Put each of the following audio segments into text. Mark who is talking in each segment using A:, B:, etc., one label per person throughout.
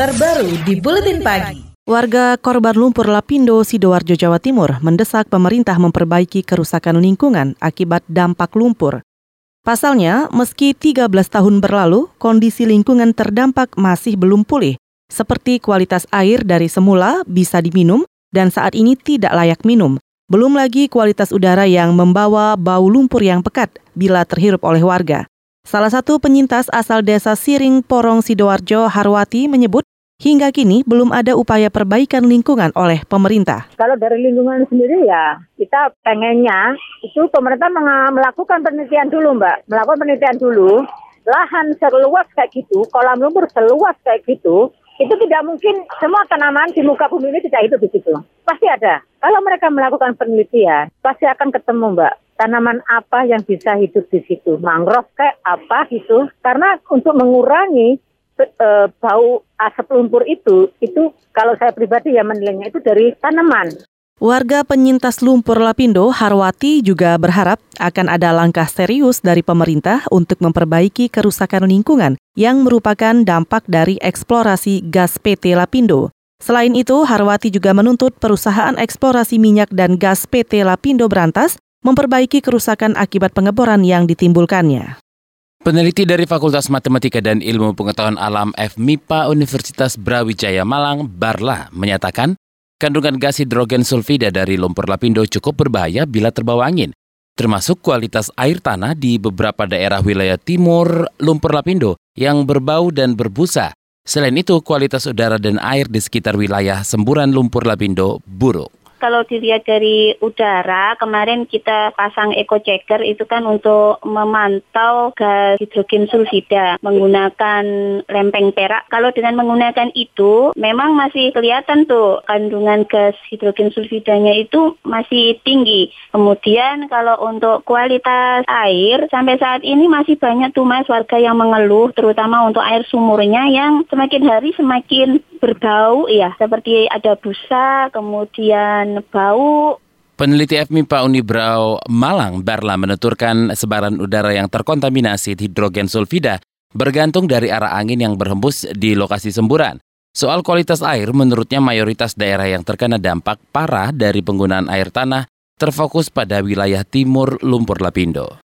A: terbaru di Buletin Pagi.
B: Warga korban lumpur Lapindo, Sidoarjo, Jawa Timur mendesak pemerintah memperbaiki kerusakan lingkungan akibat dampak lumpur. Pasalnya, meski 13 tahun berlalu, kondisi lingkungan terdampak masih belum pulih, seperti kualitas air dari semula bisa diminum dan saat ini tidak layak minum. Belum lagi kualitas udara yang membawa bau lumpur yang pekat bila terhirup oleh warga. Salah satu penyintas asal desa Siring Porong Sidoarjo Harwati menyebut hingga kini belum ada upaya perbaikan lingkungan oleh pemerintah.
C: Kalau dari lingkungan sendiri ya kita pengennya itu pemerintah melakukan penelitian dulu mbak, melakukan penelitian dulu lahan seluas kayak gitu, kolam lumpur seluas kayak gitu, itu tidak mungkin semua tanaman di muka bumi ini tidak hidup di situ. Pasti ada. Kalau mereka melakukan penelitian, pasti akan ketemu mbak tanaman apa yang bisa hidup di situ, mangrove kayak apa gitu. Karena untuk mengurangi e, bau asap lumpur itu, itu kalau saya pribadi ya menilainya itu dari tanaman.
B: Warga penyintas lumpur Lapindo, Harwati juga berharap akan ada langkah serius dari pemerintah untuk memperbaiki kerusakan lingkungan yang merupakan dampak dari eksplorasi gas PT Lapindo. Selain itu, Harwati juga menuntut perusahaan eksplorasi minyak dan gas PT Lapindo berantas memperbaiki kerusakan akibat pengeboran yang ditimbulkannya.
D: Peneliti dari Fakultas Matematika dan Ilmu Pengetahuan Alam FMIPA Universitas Brawijaya Malang, Barla, menyatakan kandungan gas hidrogen sulfida dari lumpur lapindo cukup berbahaya bila terbawa angin, termasuk kualitas air tanah di beberapa daerah wilayah timur lumpur lapindo yang berbau dan berbusa. Selain itu, kualitas udara dan air di sekitar wilayah semburan lumpur lapindo buruk
E: kalau dilihat dari udara, kemarin kita pasang eco checker itu kan untuk memantau gas hidrogen sulfida menggunakan lempeng perak. Kalau dengan menggunakan itu, memang masih kelihatan tuh kandungan gas hidrogen sulfidanya itu masih tinggi. Kemudian kalau untuk kualitas air, sampai saat ini masih banyak tuh mas warga yang mengeluh, terutama untuk air sumurnya yang semakin hari semakin berbau ya, seperti ada busa, kemudian bau.
D: Peneliti FMIPA Unibrau Malang, Barla menuturkan sebaran udara yang terkontaminasi hidrogen sulfida bergantung dari arah angin yang berhembus di lokasi semburan. Soal kualitas air, menurutnya mayoritas daerah yang terkena dampak parah dari penggunaan air tanah terfokus pada wilayah timur lumpur Lapindo.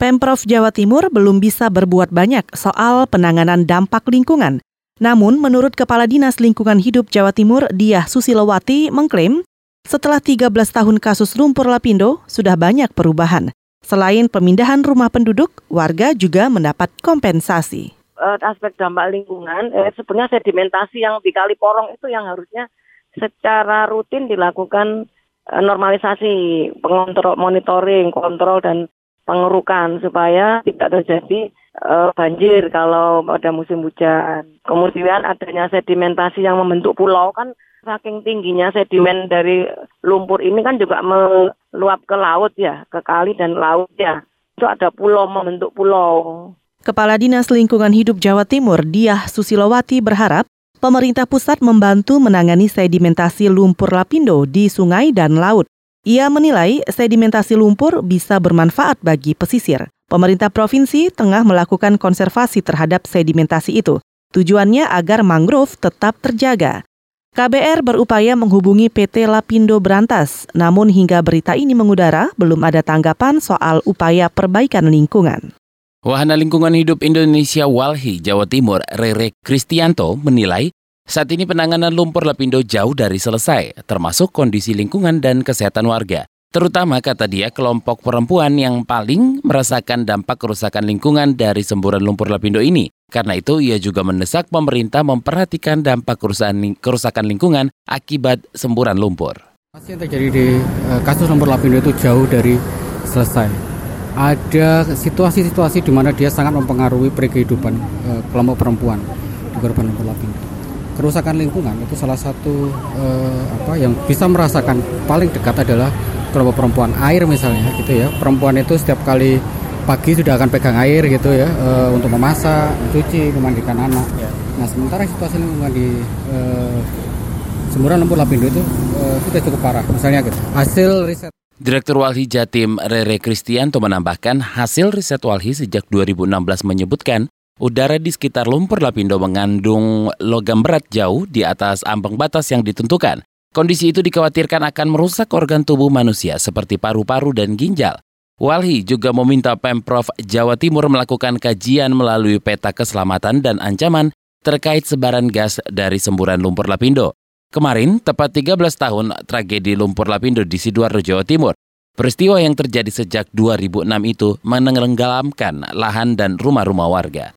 B: Pemprov Jawa Timur belum bisa berbuat banyak soal penanganan dampak lingkungan. Namun, menurut Kepala Dinas Lingkungan Hidup Jawa Timur, Diah Susilowati mengklaim setelah 13 tahun kasus lumpur lapindo, sudah banyak perubahan. Selain pemindahan rumah penduduk, warga juga mendapat kompensasi.
F: Uh, aspek dampak lingkungan, eh, sebenarnya sedimentasi yang di Kali Porong itu yang harusnya secara rutin dilakukan uh, normalisasi, pengontrol, monitoring, kontrol dan pengerukan supaya tidak terjadi uh, banjir kalau pada musim hujan. Kemudian adanya sedimentasi yang membentuk pulau kan saking tingginya sedimen dari lumpur ini kan juga meluap ke laut ya, ke kali dan laut ya. Itu ada pulau membentuk pulau.
B: Kepala Dinas Lingkungan Hidup Jawa Timur, Diah Susilowati berharap pemerintah pusat membantu menangani sedimentasi lumpur lapindo di sungai dan laut. Ia menilai sedimentasi lumpur bisa bermanfaat bagi pesisir. Pemerintah provinsi tengah melakukan konservasi terhadap sedimentasi itu. Tujuannya agar mangrove tetap terjaga. KBR berupaya menghubungi PT Lapindo Berantas, namun hingga berita ini mengudara, belum ada tanggapan soal upaya perbaikan lingkungan.
D: Wahana Lingkungan Hidup Indonesia Walhi, Jawa Timur, Rere Kristianto menilai saat ini penanganan lumpur Lapindo jauh dari selesai, termasuk kondisi lingkungan dan kesehatan warga. Terutama kata dia kelompok perempuan yang paling merasakan dampak kerusakan lingkungan dari semburan lumpur lapindo ini. Karena itu ia juga mendesak pemerintah memperhatikan dampak kerusakan, lingkungan akibat semburan lumpur.
G: Yang terjadi di uh, kasus lumpur lapindo itu jauh dari selesai. Ada situasi-situasi di mana dia sangat mempengaruhi kehidupan uh, kelompok perempuan di korban lumpur lapindo. Kerusakan lingkungan itu salah satu uh, apa yang bisa merasakan paling dekat adalah kelompok perempuan air misalnya gitu ya perempuan itu setiap kali pagi sudah akan pegang air gitu ya e, untuk memasak, cuci, memandikan anak. Ya. Nah sementara situasi lingkungan di e, Semburan Lumpur Lapindo itu e, sudah cukup parah. Misalnya gitu. Hasil riset
D: Direktur Walhi Jatim Rere Kristianto menambahkan hasil riset Walhi sejak 2016 menyebutkan Udara di sekitar lumpur Lapindo mengandung logam berat jauh di atas ambang batas yang ditentukan. Kondisi itu dikhawatirkan akan merusak organ tubuh manusia seperti paru-paru dan ginjal. Walhi juga meminta Pemprov Jawa Timur melakukan kajian melalui peta keselamatan dan ancaman terkait sebaran gas dari semburan lumpur Lapindo. Kemarin, tepat 13 tahun tragedi lumpur Lapindo di Sidoarjo, Jawa Timur. Peristiwa yang terjadi sejak 2006 itu menenggelamkan lahan dan rumah-rumah warga.